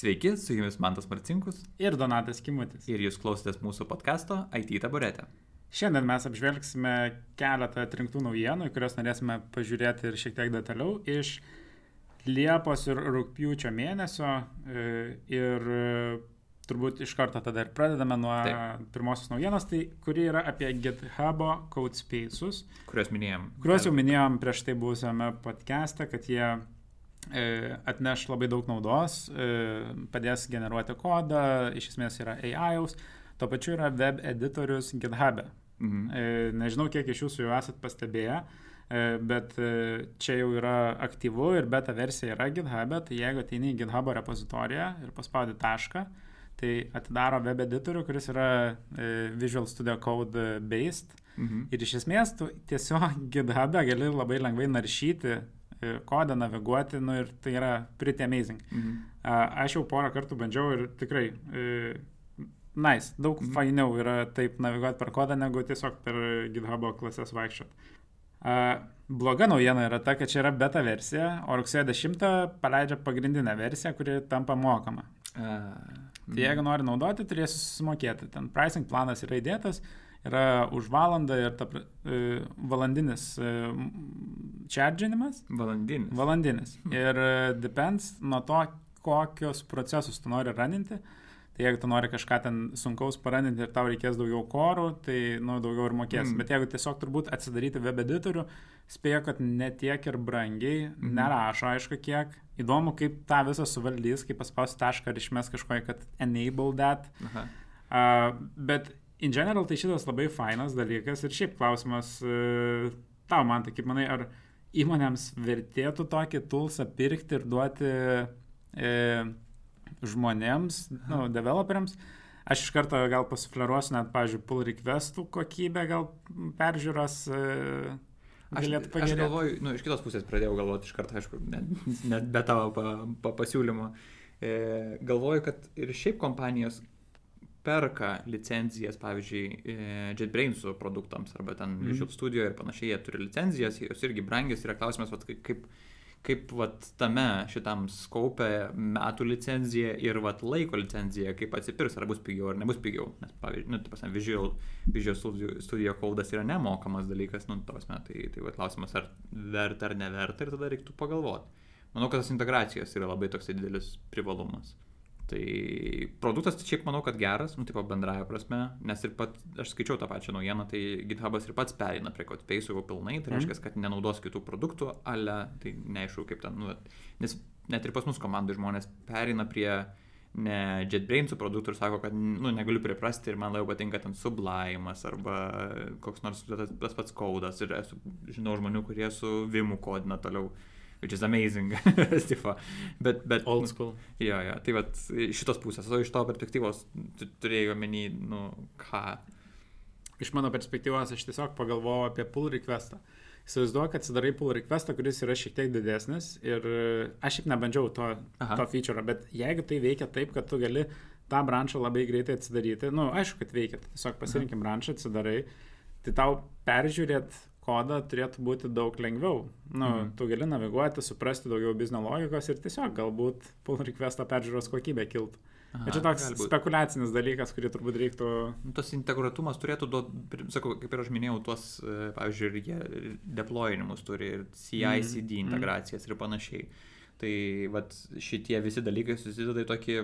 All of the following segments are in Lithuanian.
Sveiki, su jumis Mantas Marcinkus ir Donatas Kimutis. Ir jūs klausotės mūsų podkasto IT taburetė. Šiandien mes apžvelgsime keletą atrinktų naujienų, kurias norėsime pažiūrėti ir šiek tiek detaliau iš Liepos ir Rūpiučio mėnesio. E, ir e, turbūt iš karto tada ir pradedame nuo Taip. pirmosios naujienos, tai kuri yra apie GitHub Code Spaces. Kuriuos minėjom. Kuriuos jau minėjom prieš tai buvusiame podcast'e, kad jie atneš labai daug naudos, padės generuoti kodą, iš esmės yra AI-aus, tuo pačiu yra web editorius GitHub'e. Mhm. E, nežinau, kiek iš jūsų jau esat pastebėję, e, bet e, čia jau yra aktyvu ir beta versija yra GitHub'e, tai jeigu ateini į GitHub repozitoriją ir paspaudi tašką, tai atidaro web editorių, kuris yra Visual Studio Code based. Mhm. Ir iš esmės tu tiesiog GitHub'e gali labai lengvai naršyti kodą, naviguoti, nu ir tai yra pretty amazing. Mhm. Aš jau porą kartų bandžiau ir tikrai nice, daug mm. fainiau yra taip naviguoti per kodą, negu tiesiog per GitHub klases vaikščiot. Uh, bloga naujiena yra ta, kad čia yra beta versija, o rugsėjo 10 paleidžia pagrindinę versiją, kuri tampa mokama. Uh, tai jeigu nori naudoti, turėsi susimokėti. Ten pricing planas yra įdėtas, yra už valandą ir ta, uh, valandinis uh, charginimas. Valandinis. Valandinis. Ir uh, depends nuo to, kokius procesus tu nori raninti. Tai jeigu tu nori kažką ten sunkaus parandinti ir tau reikės daugiau korų, tai nu, daugiau ir mokės. Mm. Bet jeigu tiesiog turbūt atsidaryti web editorių, spėju, kad netiek ir brangiai, mm. nerašo aišku kiek. Įdomu, kaip tą visą suvaldys, kaip paspausti tašką ir išmes kažkokį, kad enable that. Aha. Uh, bet in general tai šitas labai fainas dalykas ir šiaip klausimas uh, tau, man tai kaip manai, ar įmonėms vertėtų tokį toolsą pirkti ir duoti uh, žmonėms, nu, developeriams. Aš iš karto gal pasufleruosiu net, pavyzdžiui, pull requestų kokybę, gal peržiūros e, pagerėti. Aš galvoju, nu, iš kitos pusės pradėjau galvoti iš karto, aišku, net, net be tavo pa, pa, pasiūlymo. E, galvoju, kad ir šiaip kompanijos perka licenzijas, pavyzdžiui, e, JetBrainsų produktams arba ten mm. Visual Studio ir panašiai, jie turi licenzijas, jos irgi brangios, yra klausimas, vat, kaip, kaip vat tame šitam skaupė metų licenzija ir vat laiko licenzija, kaip atsipirks, ar bus pigiau ar nebus pigiau. Nes, pavyzdžiui, nu, prasme, Visual, Visual Studio, studio kodas yra nemokamas dalykas, nu, prasme, tai, tai vat klausimas, ar verta ar neverta ir tada reiktų pagalvoti. Manau, kad tas integracijos yra labai toks didelis privalumas. Tai produktas tai šiaip manau, kad geras, nu, tipo bendraja prasme, nes ir pat, aš skaičiau tą pačią naujieną, tai GitHubas ir pats perina prie CodePace'ų jau pilnai, tai reiškia, kad nenaudos kitų produktų, ale, tai neaišku kaip ten, nu, nes net ir pas mus komandai žmonės perina prie ne JetBrainsų produktų ir sako, kad, nu, negaliu priprasti ir man labiau patinka ten Sublimas arba koks nors tas, tas pats kodas ir esu, žinau žmonių, kurie su Vimu kodina toliau which is amazing. bet, bet, Old school. Jo, jo, tai vat, šitos pusės, o iš to perspektyvos turėjau omeny, nu, ką. Iš mano perspektyvos aš tiesiog pagalvojau apie pull requestą. Įsivaizduoju, kad atsidarai pull requestą, kuris yra šiek tiek didesnis ir aš šiaip nebandžiau to, Aha. to feature, bet jeigu tai veikia taip, kad tu gali tą branšą labai greitai atsidaryti, na, nu, aišku, kad veikia, tiesiog pasirinkim branšą, atsidarai, tai tau peržiūrėt kodą turėtų būti daug lengviau. Nu, mhm. Tu gali naviguoti, suprasti daugiau biznio logikos ir tiesiog galbūt pull requesto peržiūros kokybė kiltų. Aha, Bet čia toks spekulacinis dalykas, kurį turbūt reiktų. Nu, tas integratumas turėtų duoti, sakau, kaip ir aš minėjau, tuos, e, pavyzdžiui, ir jie deployinimus turi, ir CI-CD mm. integracijas mm. ir panašiai. Tai vat, šitie visi dalykai susideda į tokį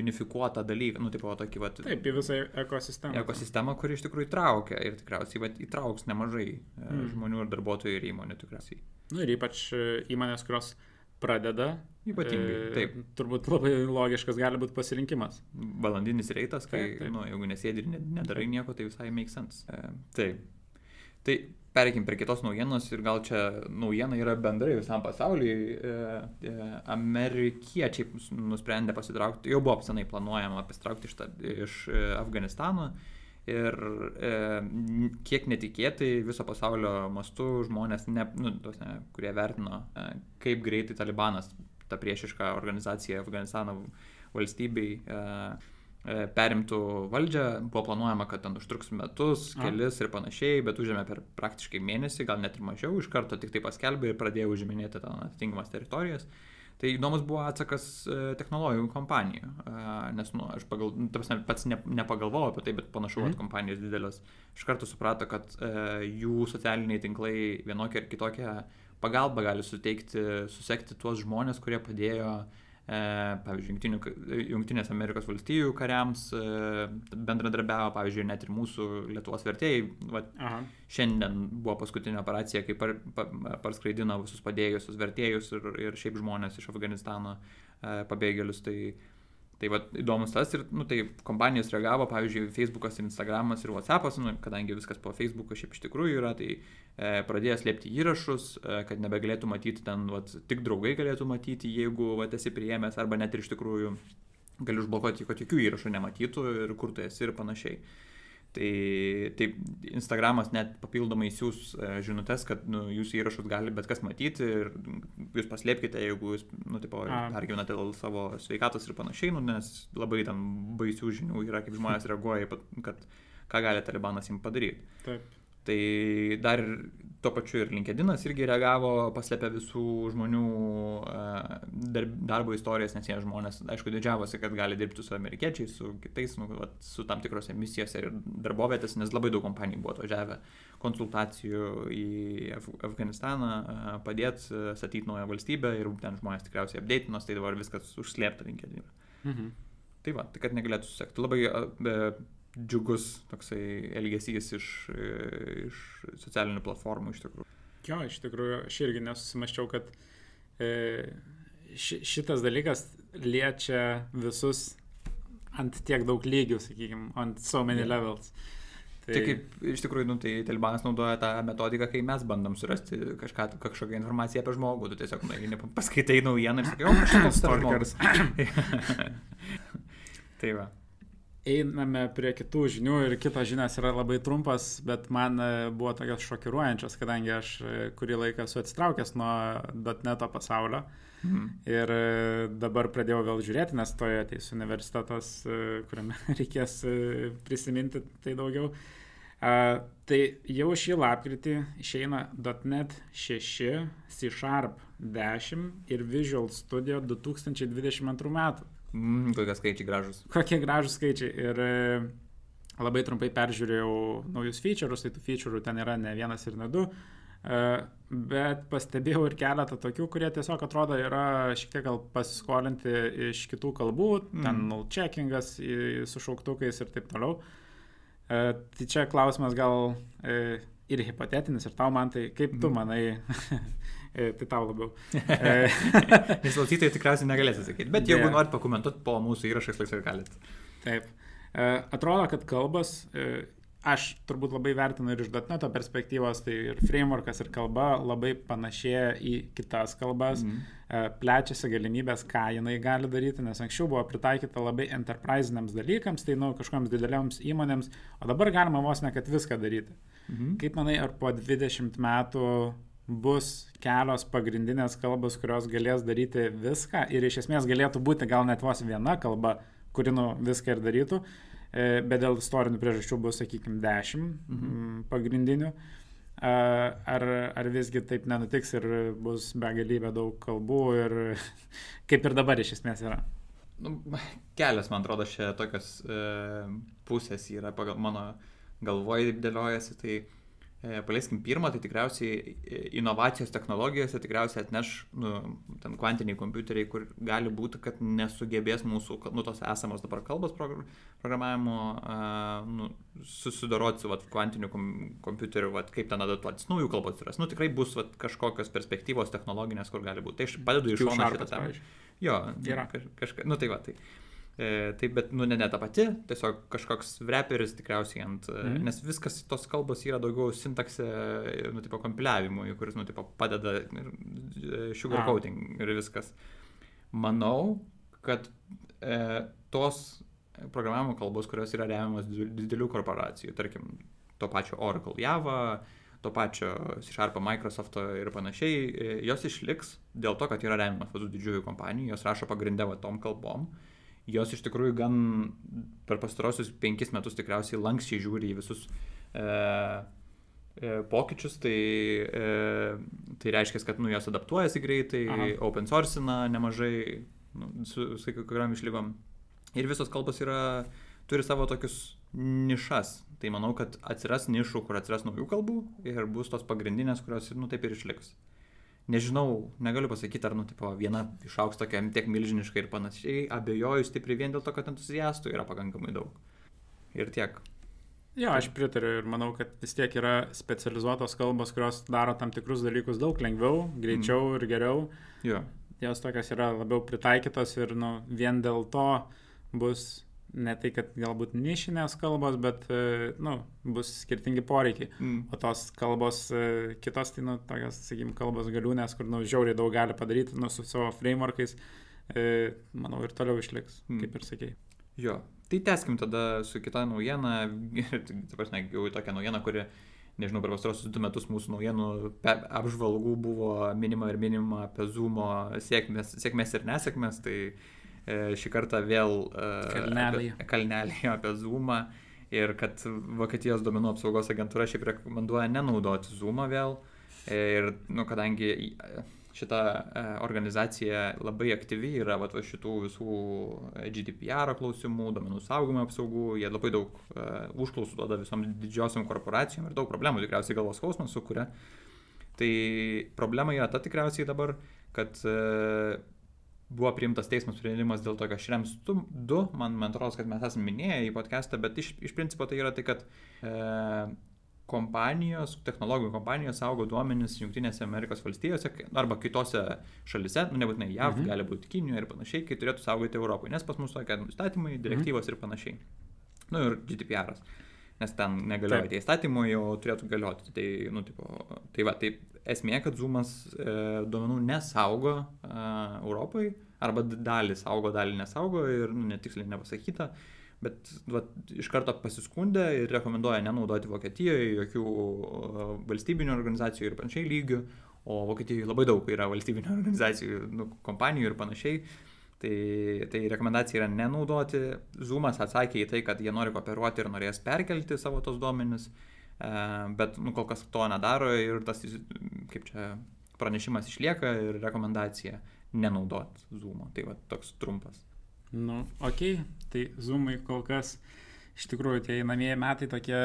unifikuotą dalyką, nu, tipo, tokį, vat, Taip, į visą ekosistemą. Ekosistemą, kuri iš tikrųjų įtraukia ir tikriausiai vat, įtrauks nemažai mm. žmonių ir darbuotojų ir įmonių tikriausiai. Na nu, ir ypač e, įmonės, kurios pradeda. Ypatingai. E, taip. Turbūt labai logiškas gali būti pasirinkimas. Valandinis reitas, kai, taip, taip. Nu, jeigu nesėdi ir nedarai nieko, tai visai make sense. E, taip. Tai Pereikim prie kitos naujienos ir gal čia naujiena yra bendrai visam pasauliui. E, e, amerikiečiai nusprendė pasitraukti, jau buvo senai planuojama pasitraukti iš, ta, iš e, Afganistano ir kiek netikėtai viso pasaulio mastu žmonės, ne, nu, tos, ne, kurie vertino, kaip greitai Talibanas, ta priešiška organizacija Afganistano valstybei, perimtų valdžią, buvo planuojama, kad ten užtruks metus, kelis ir panašiai, bet užėmė per praktiškai mėnesį, gal net ir mažiau, iš karto tik tai paskelbė ir pradėjo užiminėti ten atitinkamas teritorijas. Tai įdomus buvo atsakas e, technologijų kompanijų, e, nes, nu, aš pagal, nu, prasme, pats ne, nepagalvojau apie tai, bet panašu, kad mm. kompanijos didelės iš karto suprato, kad e, jų socialiniai tinklai vienokia ar kitokia pagalba gali suteikti, susekti tuos žmonės, kurie padėjo e, E, pavyzdžiui, Junktinės Amerikos valstijų kariams e, bendradarbiavo, pavyzdžiui, net ir mūsų Lietuvos vertėjai. Va, šiandien buvo paskutinė operacija, kai par, par, parskraidino visus padėjusius vertėjus ir, ir šiaip žmonės iš Afganistano e, pabėgėlius. Tai, Tai va, įdomus tas ir, nu, tai kompanijos reagavo, pavyzdžiui, Facebookas, Instagramas ir WhatsAppas, nu, kadangi viskas po Facebook'o šiaip iš tikrųjų yra, tai e, pradėjo slėpti įrašus, e, kad nebegalėtų matyti ten, va, tik draugai galėtų matyti, jeigu va, esi priėmęs, arba net ir iš tikrųjų gali užblokuoti, kad jokių įrašų nematytų ir kur tu esi ir panašiai. Tai, tai Instagramas net papildomai siūs e, žinutės, kad nu, jūsų įrašus gali bet kas matyti ir jūs paslėpkite, jeigu jūs, nu, tipo, pergyvenate dėl savo sveikatos ir panašiai, nu, nes labai ten baisių žinių yra, kaip žmonės reaguoja, kad ką gali talibanas jums padaryti. Taip. Tai dar tuo pačiu ir LinkedInas irgi reagavo, paslėpė visų žmonių darbo istorijas, nes jie žmonės, aišku, didžiavosi, kad gali dirbti su amerikiečiais, su kitais, nu, vat, su tam tikrose misijose ir darbovietės, nes labai daug kompanijų buvo atvažiavę konsultacijų į Af Afganistaną, padėti statyti naują valstybę ir ten žmonės tikriausiai apdėtinos, tai dabar viskas užslėpta LinkedIn. Mhm. Tai va, tai kad negalėtų susekti. Labai džiugus toksai elgesys iš, iš socialinių platformų iš tikrųjų. Jo, iš tikrųjų, aš irgi nesusimaščiau, kad e, ši, šitas dalykas liečia visus ant tiek daug lygių, sakykime, ant so many levels. Tai... tai kaip iš tikrųjų, nu, tai Talibanas naudoja tą metodiką, kai mes bandom surasti kažką, kažkokią informaciją apie žmogų, tu tiesiog na, paskaitai naujieną ir sakai, o, kažkas toks. tai va einame prie kitų žinių ir kitos žinios yra labai trumpas, bet man e, buvo tokios šokiruojančios, kadangi aš e, kurį laiką esu atsitraukęs nuo .neto pasaulio mm. ir e, dabar pradėjau vėl žiūrėti, nes toje ateis universitetas, kuriame reikės prisiminti tai daugiau. Uh, tai jau šį lapkritį išeina .NET 6, C Sharp 10 ir Visual Studio 2022 metų. Mm, kokie skaičiai gražus. Kokie gražus skaičiai. Ir e, labai trumpai peržiūrėjau naujus feature'us, tai tų feature'ų ten yra ne vienas ir ne du. Uh, bet pastebėjau ir keletą tokių, kurie tiesiog atrodo yra šiek tiek gal pasiskolinti iš kitų kalbų, mm. ten null checkingas su šauktukais ir taip toliau. Uh, tai čia klausimas gal ir hipotetinis, ir tau man tai, kaip tu mm. manai, E, tai tau labiau. E, Nes klausytojai tikriausiai negalės atsakyti, bet jeigu yeah. norit pakomentuoti po mūsų įrašais, laisvai galite. Taip. E, atrodo, kad kalbas, aš turbūt labai vertinu ir iš dotneto perspektyvos, tai ir frameworkas, ir kalba labai panašėja į kitas kalbas, mm. plečiasi galimybės, ką jinai gali daryti, nes anksčiau buvo pritaikyta labai enterprisiniams dalykams, tai nu kažkoms didelioms įmonėms, o dabar galima vos ne kad viską daryti. Mm. Kaip manai, ar po 20 metų bus kelios pagrindinės kalbos, kurios galės daryti viską ir iš esmės galėtų būti gal net vos viena kalba, kuri nu viską ir darytų, e, bet dėl istorinių priežasčių bus, sakykime, dešimt mhm. pagrindinių. Ar, ar visgi taip nenutiks ir bus begalybė daug kalbų ir kaip ir dabar iš esmės yra? Nu, kelias, man atrodo, čia tokios e, pusės yra pagal mano galvoje dėliojasi. Tai palieskim pirmą, tai tikriausiai e, inovacijos technologijose tikriausiai atneš nu, ten kvantiniai kompiuteriai, kur gali būti, kad nesugebės mūsų, nu, tos esamos dabar kalbos programavimo uh, nu, susidoroti su vat, kvantiniu kom kompiuteriu, vat, kaip ten adaptuotis, naujų kalbų atsiras. Nu, tikrai bus vat, kažkokios perspektyvos technologinės, kur gali būti. Tai aš padedu iš šono šitą temą. Jo, yra. Kažka, nu tai va, tai. E, taip, bet, nu, ne, ne ta pati, tiesiog kažkoks reperis tikriausiai ant, mm. nes viskas tos kalbos yra daugiau sintaksė, nu, tipo, kompiliavimui, kuris, nu, tipo, padeda e, sugarcoating ir viskas. Manau, kad e, tos programavimo kalbos, kurios yra remiamos didelių korporacijų, tarkim, to pačio Oracle Java, to pačio Sharp, Microsoft ir panašiai, e, jos išliks dėl to, kad yra remiamas vadų didžiųjų kompanijų, jos rašo pagrindę va tom kalbom. Uh, jos iš tikrųjų gan per pastarosius penkis metus tikriausiai lankščiai žiūri į visus e, e, pokyčius, tai, e, tai reiškia, kad nu, jos adaptuojasi greitai, Aha. open source'ina nemažai nu, su, su kai kuriam išlygom. Ir visos kalbos yra, turi savo tokius nišas. Tai manau, kad atsiras nišų, kur atsiras naujų kalbų ir bus tos pagrindinės, kurios, nu, taip ir išliks nežinau, negaliu pasakyti, ar, nu, tipo, viena išauks tokia tiek milžiniška ir panašiai, abejoju stipriai vien dėl to, kad entuziastų yra pakankamai daug. Ir tiek. Jo, aš pritariu ir manau, kad vis tiek yra specializuotos kalbos, kurios daro tam tikrus dalykus daug lengviau, greičiau mm. ir geriau. Jo. Jos tokios yra labiau pritaikytos ir nu, vien dėl to bus ne tai, kad galbūt nišinės kalbos, bet, e, nu, bus skirtingi poreikiai. Mm. O tos kalbos, e, kitos, tai, nu, tokios, sakykime, kalbos galiūnės, kur, nu, žiauriai daug gali padaryti, nu, su savo frameworkais, e, manau, ir toliau išliks, mm. kaip ir sakėjai. Jo, tai teskim tada su kita naujiena, taip pat, ne, jau tokia naujiena, kuri nežinau, per pastarosius du metus mūsų naujienų apžvalgų buvo minima ir minima apie Zoomo sėkmės, sėkmės ir nesėkmės, tai šį kartą vėl e, kalneliai. Apie, kalneliai apie Zoomą ir kad Vokietijos duomenų apsaugos agentūra šiaip rekomenduoja nenaudoti Zoomą vėl. E, ir, nu, kadangi šita organizacija labai aktyvi yra va, šitų visų GDPR klausimų, duomenų saugumo apsaugų, jie labai daug uh, užklausų duoda visom didžiosiam korporacijom ir daug problemų tikriausiai galvos skausmas sukuria. Tai problema yra ta tikriausiai dabar, kad uh, buvo priimtas teismo sprendimas dėl tokio Šrems 2, man, man atrodo, kad mes esame minėję į podcastą, bet iš, iš principo tai yra tai, kad e, kompanijos, technologijų kompanijos saugo duomenis Junktinėse Amerikos valstijose arba kitose šalise, nu nebūtinai JAV, mhm. gali būti Kinijoje ir panašiai, kai turėtų saugoti Europoje, nes pas mus tokia įstatymai, direktyvos mhm. ir panašiai. Nu ir GDPR. -as nes ten negalioja tie įstatymai, jau turėtų galioti. Tai, nu, tipo, tai va, tai esmė, kad Zoomas e, duomenų nesaugo e, Europai, arba dalį saugo, dalį nesaugo ir nu, netiksliai nepasakyta, bet va, iš karto pasiskundė ir rekomenduoja nenaudoti Vokietijoje jokių e, valstybinių organizacijų ir panašiai lygių, o Vokietijoje labai daug yra valstybinių organizacijų, nu, kompanijų ir panašiai. Tai, tai rekomendacija yra nenaudoti. Zoomas atsakė į tai, kad jie nori kooperuoti ir norės perkelti savo tos duomenis, e, bet nu, kol kas to nedaro ir tas, kaip čia, pranešimas išlieka ir rekomendacija nenaudoti Zoomo. Tai va toks trumpas. Nu, ok, tai Zoomai kol kas iš tikrųjų tie einamieji metai tokie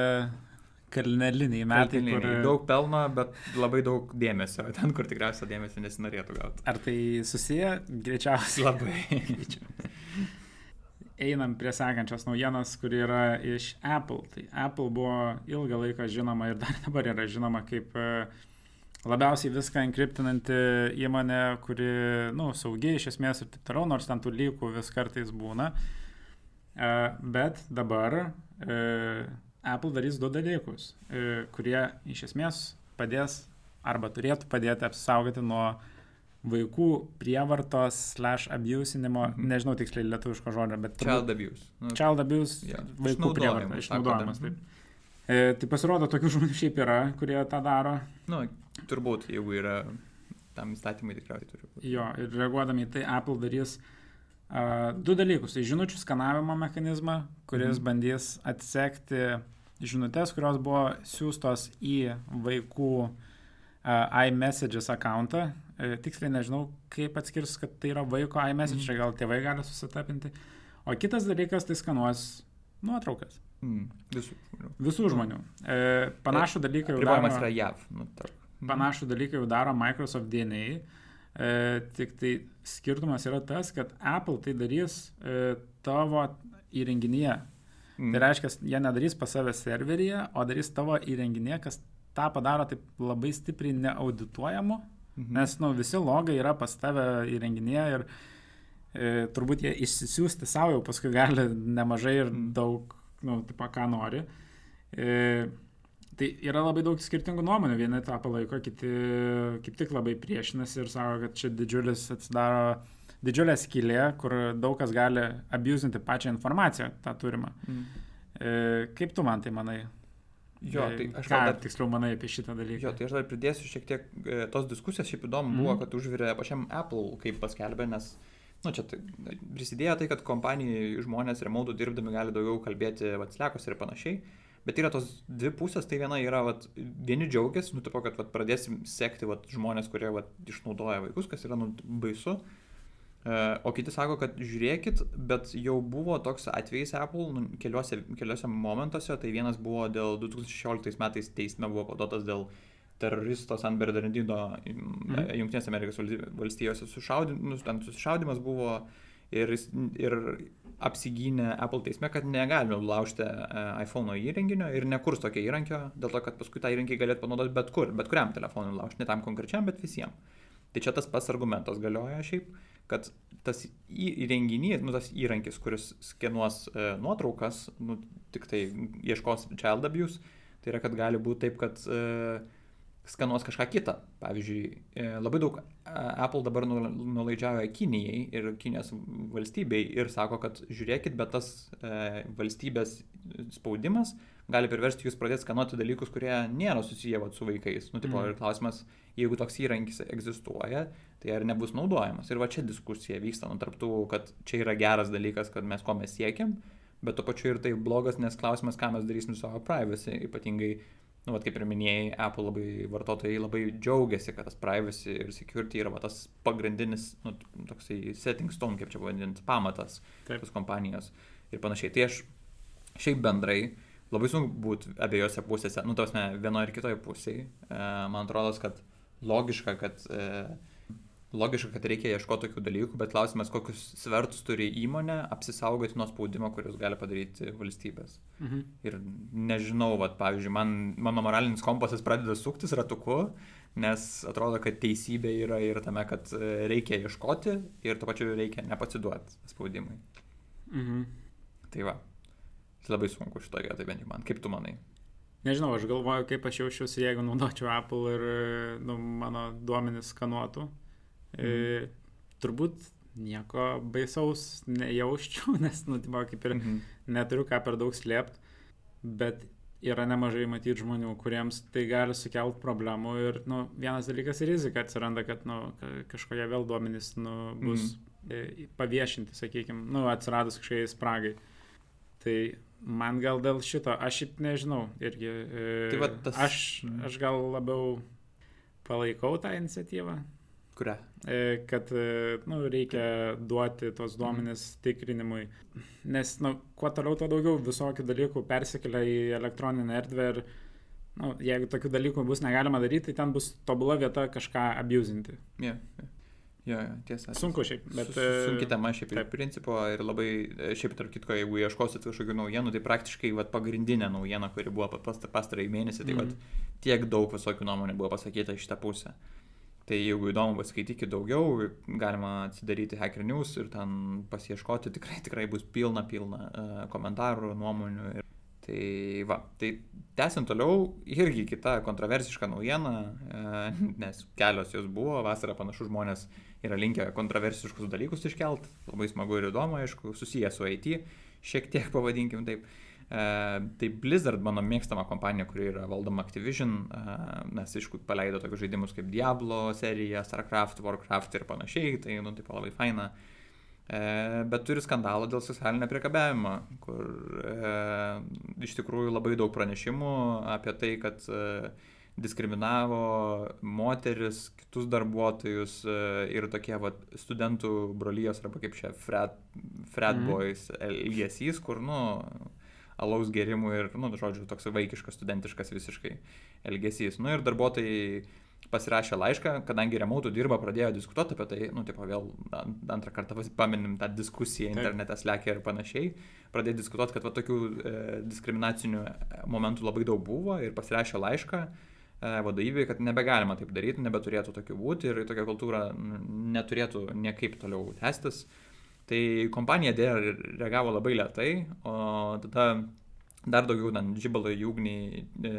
kalneliniai metai. Kalneliniai. Kur... Daug pelno, bet labai daug dėmesio. Ten, kur tikriausiai dėmesio nesinorėtų gauti. Ar tai susiję? Greičiausiai. Labai. Einam prie sekančios naujienos, kuri yra iš Apple. Tai Apple buvo ilgą laiką žinoma ir dar dabar yra žinoma kaip e, labiausiai viską enkriptinanti įmonė, kuri, na, nu, saugi iš esmės ir taip toliau, nors ten tų lygų vis kartais būna. E, bet dabar e, Apple darys du dalykus, e, kurie iš esmės padės arba turėtų padėti apsaugoti nuo vaikų prievartos slash abusinimo, -hmm. nežinau tiksliai lietuviško žodžio, bet... Child abuse. Nu, child abuse, yeah. vaikų prievarta, išnaudojimas. Taip. E, tai pasirodo, tokių žmonių šiaip yra, kurie tą daro. Nu, turbūt, jeigu yra tam įstatymai tikriausiai turi būti. Jo, ir reaguodami į tai Apple darys uh, du dalykus. Tai žinučių skanavimo mechanizmą, kuris mm bandys atsekti žinutės, kurios buvo siūstos į vaikų uh, iMessages akantą. Uh, tiksliai nežinau, kaip atskirs, kad tai yra vaiko iMessage, mm. gal tėvai gali susitapinti. O kitas dalykas, tai skanuos nuotraukas. Mm. Visų, Visų žmonių. E, panašų dalyką jau daro. yra JAV. Nu, mm. Panašų dalyką jau daro Microsoft DNA. E, tik tai skirtumas yra tas, kad Apple tai darys e, tavo įrenginyje. Mm. Tai reiškia, jie nedarys pas save serveryje, o darys tavo įrenginėje, kas tą padaro taip labai stipriai neaudituojamu, mhm. nes nu, visi logai yra pas tave įrenginėje ir e, turbūt jie išsisiųsti savo jau paskui gali nemažai ir mm. daug, nu, taip, ką nori. E, tai yra labai daug skirtingų nuomonių, vieni tą palaiko, kiti kaip tik labai priešinasi ir sako, kad čia didžiulis atsidaro didžiulė skylė, kur daug kas gali abusinti pačią informaciją, tą turimą. Mm. E, kaip tu man tai manai? Jo, e, tai aš ką dar tiksliau manai apie šitą dalyką. Jo, tai aš dar pridėsiu šiek tiek e, tos diskusijos, šiaip įdomu mm. buvo, kad užvirė pačiam Apple, kaip paskelbė, nes, nu, čia tai, prisidėjo tai, kad kompanijai žmonės remote dirbdami gali daugiau kalbėti Vatslekos ir panašiai, Bet yra tos dvi pusės, tai viena yra, vat, vieni džiaugiasi, nu, tipo, kad vat, pradėsim sekti vat, žmonės, kurie vat, išnaudoja vaikus, kas yra nu, baisu. E, o kiti sako, kad žiūrėkit, bet jau buvo toks atvejis Apple nu, keliuose, keliuose momentuose, tai vienas buvo dėl 2016 metais teisme buvo paduotas dėl teroristo San Bernardino mhm. Junktinės Amerikos valstijose sušaudimas, nu, sušaudimas buvo ir, ir apsigynė Apple teisme, kad negalime laužti e, iPhone įrenginio ir nekurs tokio įrankio, dėl to, kad paskui tą įrankį galėtų panaudoti bet kur, bet kuriam telefonui laužti, ne tam konkrečiam, bet visiems. Tai čia tas pats argumentas galioja šiaip, kad tas įrenginys, nu, tas įrankis, kuris skenuos e, nuotraukas, nu, tik tai ieškos child abuse, tai yra, kad gali būti taip, kad e, skanuos kažką kitą. Pavyzdžiui, e, labai daug Apple dabar nulaidžiauja Kinijai ir Kinijos valstybei ir sako, kad žiūrėkit, bet tas e, valstybės spaudimas gali priversti jūs pradėti skanuoti dalykus, kurie nėra susiję vat, su vaikais. Nu, tipo, mm. Ir klausimas, jeigu toks įrankis egzistuoja, tai ar nebus naudojamas. Ir va čia diskusija vyksta, nu, tarptų, kad čia yra geras dalykas, kad mes ko mes siekiam, bet tuo pačiu ir tai blogas, nes klausimas, ką mes darysim su savo privacy, ypatingai nu, vat, kaip ir minėjai, Apple labai vartotojai labai džiaugiasi, kad tas privacy ir security yra va, tas pagrindinis, nu, toksai setting stone, kaip čia vadinti, pamatas Taip. tos kompanijos ir panašiai. Tai aš šiaip bendrai labai sunku būti abiejose pusėse, nu, tos ne vienoje ir kitoje pusėje. E, man atrodo, kad logiška, kad e, logiška, kad reikia ieškoti tokių dalykų, bet klausimas, kokius svertus turi įmonė apsisaugoti nuo spaudimo, kuriuos gali padaryti valstybės. Mhm. Ir nežinau, vat, pavyzdžiui, man, mano moralinis kompasas pradeda suktis ratuku, nes atrodo, kad teisybė yra ir tame, kad e, reikia ieškoti ir to pačiu reikia nepasiduoti spaudimui. Mhm. Tai va, tai labai sunku šitoje vietoje, bent jau man. Kaip tu manai? Nežinau, aš galvoju, kaip aš jaučiuosi, jeigu naudočiau Apple ir nu, mano duomenis skanuotų. Mhm. E, turbūt nieko baisaus nejauščiau, nes, nu, tipo, kaip ir mhm. neturiu ką per daug slėpti, bet yra nemažai matyti žmonių, kuriems tai gali sukelti problemų ir, nu, vienas dalykas rizika atsiranda, kad, nu, kažkokie vėl duomenys, nu, bus mhm. paviešinti, sakykime, nu, atsiradus kažkokiai spragai. Tai man gal dėl šito, aš šiaip nežinau irgi. E, tai va, tas... aš, aš gal labiau palaikau tą iniciatyvą, Kurią? E, kad e, nu, reikia duoti tos mhm. duomenis tikrinimui. Nes nu, kuo toliau, tuo daugiau visokių dalykų persikelia į elektroninę erdvę ir nu, jeigu tokių dalykų bus negalima daryti, tai ten bus tobula vieta kažką abusinti. Yeah, yeah. Jo, jo, tiesa. Sunku šiaip, bet... E, sunki tema šiaip ir principo ir labai, šiaip tarp kitko, jeigu ieškosit kažkokių naujienų, tai praktiškai vat, pagrindinė naujiena, kuri buvo pastarąjį mėnesį, tai mm. vat, tiek daug visokių nuomonių buvo pasakyta iš tą pusę. Tai jeigu įdomu paskaitykite daugiau, galima atsidaryti Hacker News ir ten pasieškoti, tikrai, tikrai bus pilna, pilna uh, komentarų, nuomonių. Ir... Tai va, tai tęsiant toliau, irgi kita kontroversiška naujiena, uh, nes kelios jos buvo, vasarą panašu žmonės yra linkę kontroversiškus dalykus iškelt, labai smagu ir įdomu, aišku, susijęs su IT, šiek tiek pavadinkim taip. Uh, tai Blizzard, mano mėgstama kompanija, kuri yra valdoma Activision, e, nes aišku paleido tokius žaidimus kaip Diablo serija, StarCraft, Warcraft ir panašiai, tai, nu, taip labai faina. E, bet turi skandalą dėl socialinio priekabiavimo, kur e, iš tikrųjų labai daug pranešimų apie tai, kad e, diskriminavo moteris, kitus darbuotojus e, ir tokie vat, studentų brolyjos arba kaip čia frat, frat mm. boys elgesys, kur, nu, alaus gerimų ir, nu, žodžiu, toks vaikiškas, studentiškas visiškai elgesys. Nu ir darbuotojai pasirašė laišką, kadangi remautų dirba, pradėjo diskutuoti apie tai, nu, tipo, vėl antrą kartą paminim tą diskusiją internete, slekia ir panašiai, pradėjo diskutuoti, kad va, tokių e, diskriminacinių momentų labai daug buvo ir pasirašė laišką e, vadovybei, kad nebegalima taip daryti, nebeturėtų tokių būti ir tokia kultūra neturėtų niekaip toliau tęstis. E, Tai kompanija dėja reagavo labai lietai, o tada dar daugiau ten žibalo į ugnį e,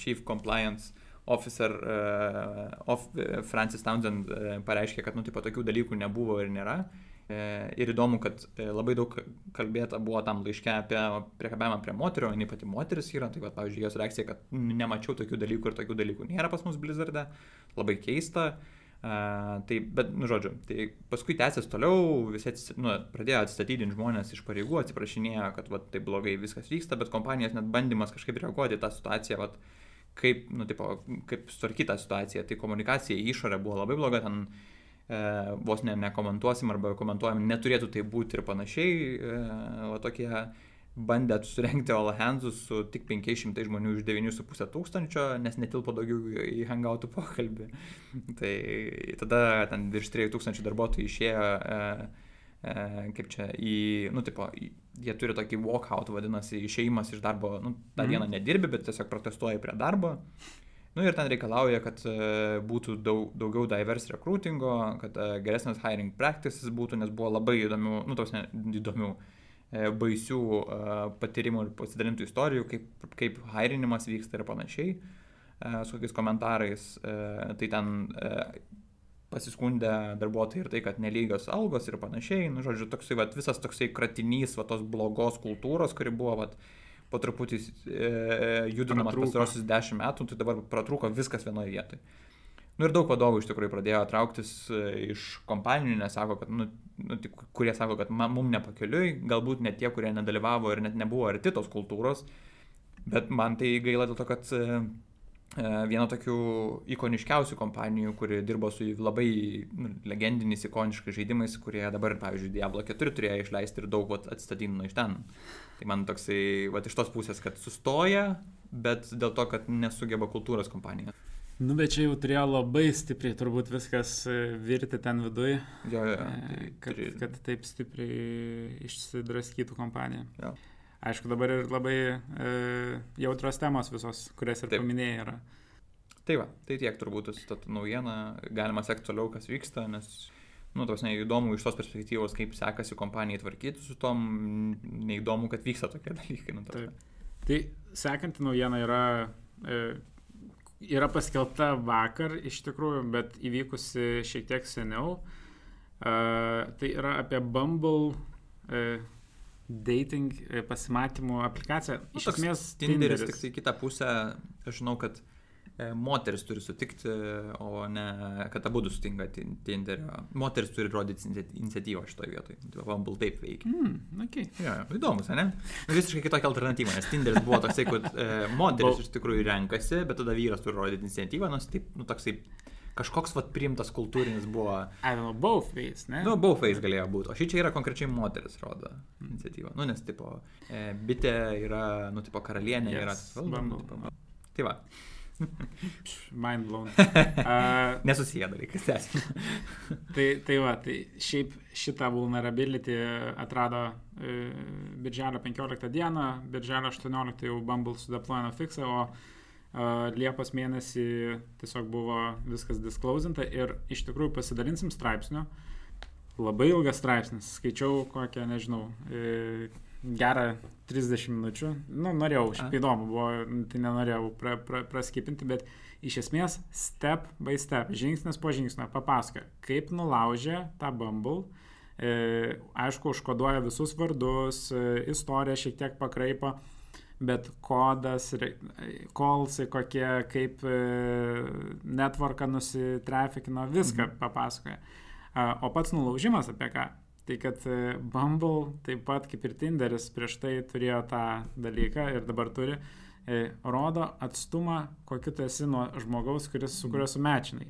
Chief Compliance Officer uh, of, uh, Francis Townsend uh, pareiškė, kad nu, tipo, tokių dalykų nebuvo ir nėra. Ir įdomu, kad labai daug kalbėta buvo tam laiške apie priekabiavimą prie moterio, jinai pati moteris yra, tai va, pavyzdžiui, jos reakcija, kad nemačiau tokių dalykų ir tokių dalykų nėra pas mus Blizzard'e, labai keista. Uh, Uh, tai, bet, nu, žodžiu, tai paskui tęsės toliau, visi atsis, nu, pradėjo atstatydinti žmonės iš pareigų, atsiprašinėjo, kad va, tai blogai viskas vyksta, bet kompanijos net bandymas kažkaip reaguoti tą situaciją, va, kaip, nu, tipo, kaip sutvarkyti tą situaciją. Tai komunikacija į išorę buvo labai bloga, ten e, vos ne nekomentuosim arba komentuojam, neturėtų tai būti ir panašiai, e, va, tokie bandė surenkti all handsus su tik 500 žmonių iš 9,5 tūkstančio, nes netilpo daugiau į hangoutų pokalbį. tai tada ten virš 3 tūkstančių darbuotojų išėjo, e, e, kaip čia, į, nu, tipo, į, jie turi tokį walkout, vadinasi, išėjimas iš darbo, nu, tą mm. dieną nedirbi, bet tiesiog protestuoja prie darbo. Nu ir ten reikalauja, kad uh, būtų daug, daugiau diverse recruitingo, kad uh, geresnės hiring practices būtų, nes buvo labai įdomių, nu, tos ne, įdomių uh, E, baisių e, patyrimų ir pasidalintų istorijų, kaip, kaip hairinimas vyksta ir panašiai, e, su kokiais komentarais. Tai ten pasiskundė darbuotojai ir tai, kad nelygios algos ir panašiai. Nu, žodžiu, toksai, vat, visas toksai kratinys vat, tos blogos kultūros, kuri buvo vat, po truputį e, judinamas pastarosius dešimt metų, tai dabar pratrūko viskas vienoje vietoje. Nu ir daug vadovų iš tikrųjų pradėjo trauktis e, iš kompanijų, nes sako, kad, nu, nu, kurie sako, kad man, mum nepakeliui, galbūt net tie, kurie nedalyvavo ir net nebuvo arti tos kultūros, bet man tai gaila dėl to, kad e, e, viena tokių ikoniškiausių kompanijų, kuri dirbo su labai nu, legendiniais, ikoniškais žaidimais, kurie dabar, pavyzdžiui, Diablo 4 turėjo išleisti ir daug vat, atstatydino iš ten. Tai man toksai, vat, iš tos pusės, kad sustoja, bet dėl to, kad nesugeba kultūros kompanija. Nu, bet čia jau turėjo labai stipriai turbūt viskas e, virti ten viduje. Jo, jo. E, tai, kad, turi... kad taip stipriai išsidraskytų kompanija. Jo. Aišku, dabar ir labai e, jautros temos visos, kurias ir taip. paminėjai yra. Tai va, tai tiek turbūt ta naujiena, galima sekti toliau, kas vyksta, nes, nu, tos neįdomu iš tos perspektyvos, kaip sekasi kompanijai tvarkyti su tom, neįdomu, kad vyksta tokie dalykai. Nu, Taip. Tai sekanti naujiena yra e, yra paskelbta vakar iš tikrųjų, bet įvykusi šiek tiek seniau. Uh, tai yra apie Bumble uh, dating uh, pasimatymų aplikaciją. Nu, iš esmės, Tinderis, Tinderis tik tai kitą pusę, aš žinau, kad E, moteris turi sutikti, o ne kad abu sutinka Tinderio. Moteris turi rodyti iniciatyvą šitoje vietoje. Bumble taip veikia. Mm, okay. ja, įdomus, ne? Nu, visiškai kitokia alternatyva, nes Tinderis buvo toksai, kad e, moteris iš tikrųjų renkasi, bet tada vyras turi rodyti iniciatyvą, nors taip, nu, toksai kažkoks vat priimtas kultūrinis buvo. I don't know, both ways, ne? Nu, both ways galėjo būti. O šį čia yra konkrečiai moteris rodo iniciatyvą. Nu, nes, tipo, e, bitė yra, nu, tipo, karalienė yes, yra. Valdo, nu, tipo, tai va. Mind blown. Uh, Nesusiję dalykai, tęsim. tai, tai va, tai šiaip šitą vulnerability atrado e, birželio 15 dieną, birželio 18 jau Bumble sudeployino fixą, o e, Liepos mėnesį tiesiog buvo viskas disclosinta ir iš tikrųjų pasidalinsim straipsniu. Labai ilgas straipsnis, skaičiau kokią, nežinau, e, gerą 30 minučių. Nu, norėjau, šiaip įdomu buvo, tai nenorėjau pra, pra, praskipinti, bet iš esmės step by step, žingsnis po žingsnio papasakoja, kaip nulaužė tą Bumble. E, aišku, užkoduoja visus vardus, e, istoriją šiek tiek pakraipo, bet kodas, kolsai kokie, kaip e, networką nusitrafikino, viską -hmm. papasakoja. O pats nulaužimas apie ką? Tai kad e, Bumble taip pat kaip ir Tinderis prieš tai turėjo tą dalyką ir dabar turi, e, rodo atstumą, kokį tu esi nuo žmogaus, kuris, su kuriuo sumečinai.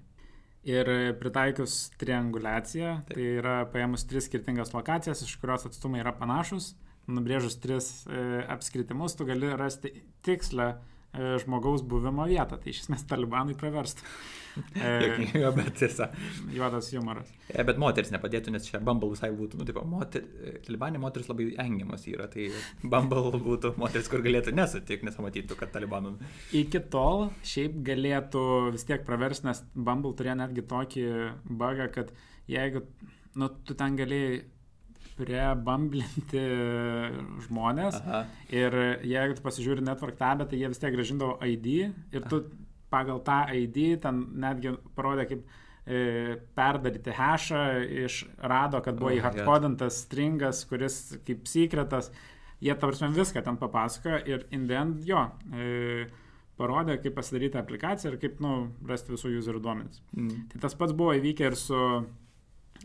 Ir e, pritaikius triangulaciją, taip. tai yra paėmus tris skirtingas lokacijas, iš kurios atstumai yra panašus, nubrėžus tris e, apskritimus, tu gali rasti tikslę žmogaus buvimo vietą. Tai iš esmės talibanui praverstų. Jokinga, bet tiesa. Juodas humoras. E, bet moteris nepadėtų, nes čia Bumble visai būtų, nu, taip, moter, Talibanė moteris labai engiamas yra, tai Bumble būtų moteris, kur galėtų nesutikti, nes matytų, kad Talibanų. Iki tol šiaip galėtų vis tiek praversti, nes Bumble turėjo netgi tokį bugą, kad jeigu, nu, tu ten galėjai prebamblinti žmonės Aha. ir jeigu tu pasižiūri network tabę, tai jie vis tiek gražindavo ID ir tu Aha pagal tą ID, ten netgi parodė kaip e, perdaryti hashą, išrado, kad buvo oh, įhardkodintas stringas, kuris kaip sekretas, jie tavrasme viską ten papasakojo ir in the end jo. E, parodė, kaip pasidaryti aplikaciją ir kaip, nu, rasti visų userių duomenis. Mm. Tai tas pats buvo įvykę ir su,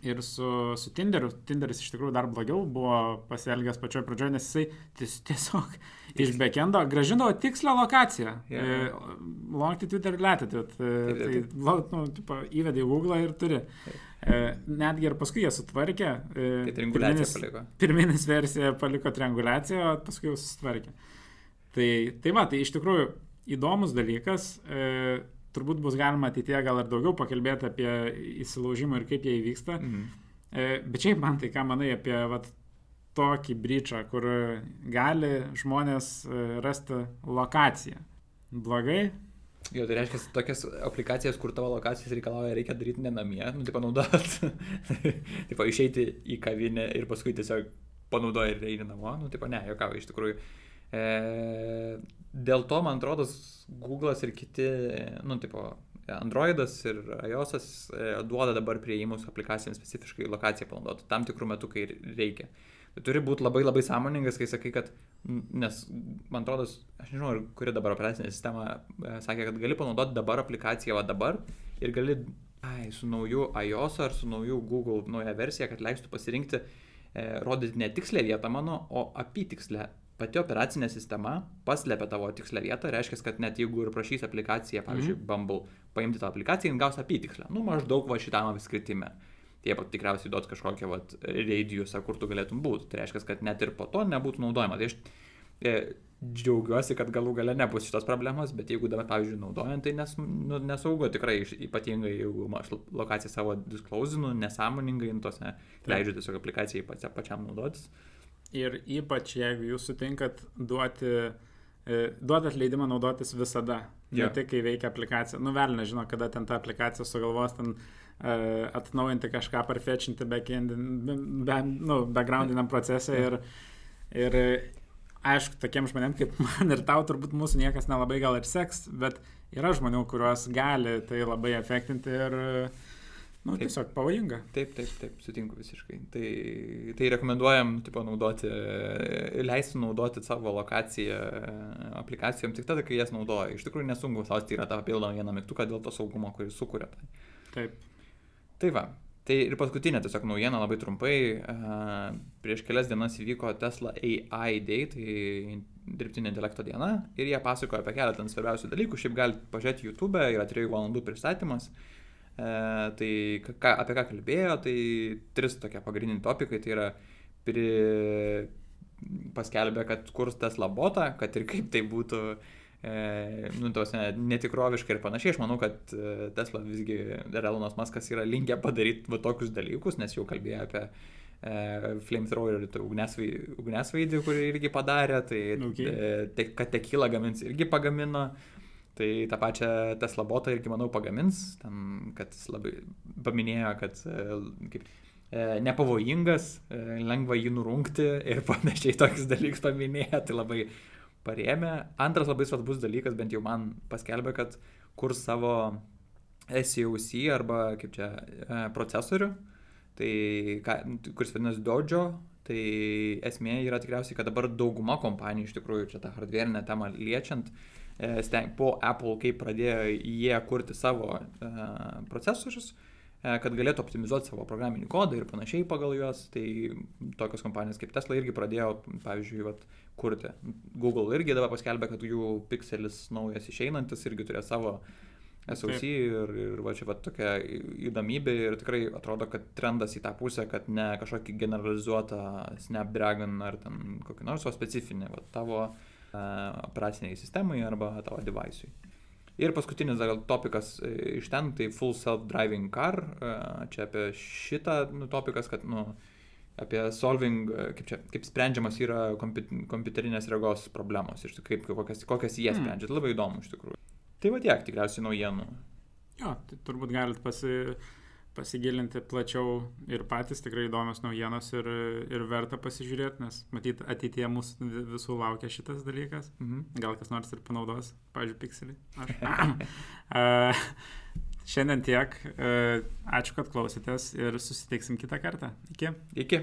ir su, su Tinderiu. Tinderis iš tikrųjų dar blogiau buvo pasielgęs pačioje pradžioje, nes jisai ties, tiesiog iš backendo gražindavo tikslę lokaciją. Yeah. E, longitude ir latitude. E, tai, nu, tipo, įvedė į Google ir turi. E, netgi ir paskui jie sutvarkė. E, Tai trianguliacija paliko. pirminis versija paliko triangulaciją, o paskui jau susitvarkė. Tai, tai va, tai iš tikrųjų įdomus dalykas. E, turbūt bus galima ateityje gal ir daugiau pakalbėti apie įsilaužimą ir kaip jie įvyksta. Mhm. E, bet šiaip man tai ką manai apie vat, tokį bryčą, kur gali žmonės e, rasti lokaciją. Blogai? Jo, tai reiškia, tokias aplikacijas, kur tavo lokacijas reikalauja, reikia daryti ne namie, nu, tai panaudot, taip, išeiti į kavinę ir paskui tiesiog panaudoji ir eini namo, nu, taip, ne, jokau, iš tikrųjų. E, dėl to, man atrodo, Google'as ir kiti, nu, tipo, Androidas ir iOS'as e, duoda dabar prieimus aplikacijams specifiškai lokaciją panaudoti tam tikrų metų, kai reikia. Tai turi būti labai labai sąmoningas, kai sakai, kad, nes, man atrodo, aš nežinau, kuri dabar operacinė sistema e, sakė, kad gali panaudoti dabar aplikaciją, va dabar, ir gali, ai, su nauju iOS ar su nauju Google nauja versija, kad leistų pasirinkti, e, rodyti ne tikslę vietą mano, o apytikslę. Pati operacinė sistema paslėpia tavo tikslę vietą, reiškia, kad net jeigu ir prašys aplikaciją, pavyzdžiui, mm. Bumble, paimti tą aplikaciją, jin gaus apytikslę. Nu, maždaug va šitam apskritime tai jie tikriausiai duos kažkokią vat, radiusą, kur tu galėtum būti. Tai reiškia, kad net ir po to nebūtų naudojama. Tai aš e, džiaugiuosi, kad galų gale nebus šitos problemos, bet jeigu dabar, pavyzdžiui, naudojant, tai nes, nu, nesaugu tikrai, ypatingai jeigu aš lokaciją savo disklausinu, nesąmoningai, nu, tose leidžiu tiesiog aplikacijai pačia, pačiam naudotis. Ir ypač jeigu jūs sutinkat duoti, e, duodat leidimą naudotis visada. Ne Jo. tik, kai veikia aplikacija. Nu, vėl nežino, kada ten ta aplikacija sugalvos ten uh, atnaujinti kažką, parfetchinti backendin- be, nu, backgroundiniam procese. Ir, ir e, aišku, tokiem žmonėm kaip man ir tau turbūt mūsų niekas nelabai gal ir seks, bet yra žmonių, kuriuos gali tai labai efektinti ir, nu, tiesiog pavojinga. Taip, taip, taip, sutinku visiškai. Tai, tai rekomenduojam, tipo, naudoti, leisti naudoti savo lokaciją aplikacijom tik tada, kai jas naudoja. Iš tikrųjų nesunku spausti yra tą papildomą vieną mygtuką dėl to saugumo, kurį sukuria. Tai. Taip. Tai va. Tai ir paskutinė tiesiog naujiena labai trumpai. Prieš kelias dienas įvyko Tesla AI Day, tai dirbtinio intelekto diena. Ir jie pasakojo apie keletą svarbiausių dalykų. Šiaip galite pažiūrėti YouTube, yra 3 valandų pristatymas. Uh, tai ką, apie ką kalbėjo, tai tris tokie pagrindiniai topikai. Tai yra pri... paskelbė, kad kurs Tesla botą, kad ir kaip tai būtų e, nu, tos ne, netikroviškai ir panašiai. Aš manau, kad e, Tesla visgi Elonas Maskas yra linkę padaryti va tokius dalykus, nes jau kalbėjo apie e, flamethrower ir tą ugnesvaidį, kurį irgi padarė, tai Okay. e, te, kad tekilą gamins irgi pagamino. Tai tą pačią Tesla botą irgi, manau, pagamins, ten, kad jis labai paminėjo, kad e, kaip, e, nepavojingas, e, lengva jį nurungti ir panašiai tokius dalykus paminėjo, tai labai parėmė. Antras labai svarbus dalykas, bent jau man paskelbė, kad kur savo SEOC arba kaip čia procesorių, tai, kuris vadinasi Dojo, tai esmė yra tikriausiai, kad dabar dauguma kompanijų iš tikrųjų čia tą hardware'inę temą liečiant, steng, po Apple, kai pradėjo jie kurti savo e, procesorius, e, kad galėtų optimizuoti savo programinį kodą ir panašiai pagal juos, tai tokios kompanijos kaip Tesla irgi pradėjo, pavyzdžiui, vat, kurti. Google irgi dabar paskelbė, kad jų pixelis naujas išeinantis irgi turės savo SOC ir, ir va čia va tokia įdomybė ir tikrai atrodo, kad trendas į tą pusę, kad ne kažkokį generalizuotą Snapdragon ar ten kokį nors, o specifinį va, tavo uh, operaciniai sistemai arba tavo device'ui. Ir paskutinis dar topikas e, iš ten, tai full self-driving car. e, Čia apie šitą nu, topikas, kad, nu, apie solving, e, kaip, čia, kaip sprendžiamas yra kompi- kompiuterinės regos problemos, tikrųjų, kaip, kokias, kokias jie Hmm. sprendžia. Tai labai įdomu iš tikrųjų. Tai va tiek tikriausiai naujienų. Jo, tai turbūt galit pasi, pasigilinti plačiau ir patys tikrai įdomios naujienos ir, ir verta pasižiūrėti, nes matyt ateityje mūsų visų laukia šitas dalykas. Mhm. Gal kas nors ir panaudos, pavyzdžiui, pikselį. Aš. šiandien tiek. Ačiū, kad klausėtės ir susitiksim kitą kartą. Iki. Iki.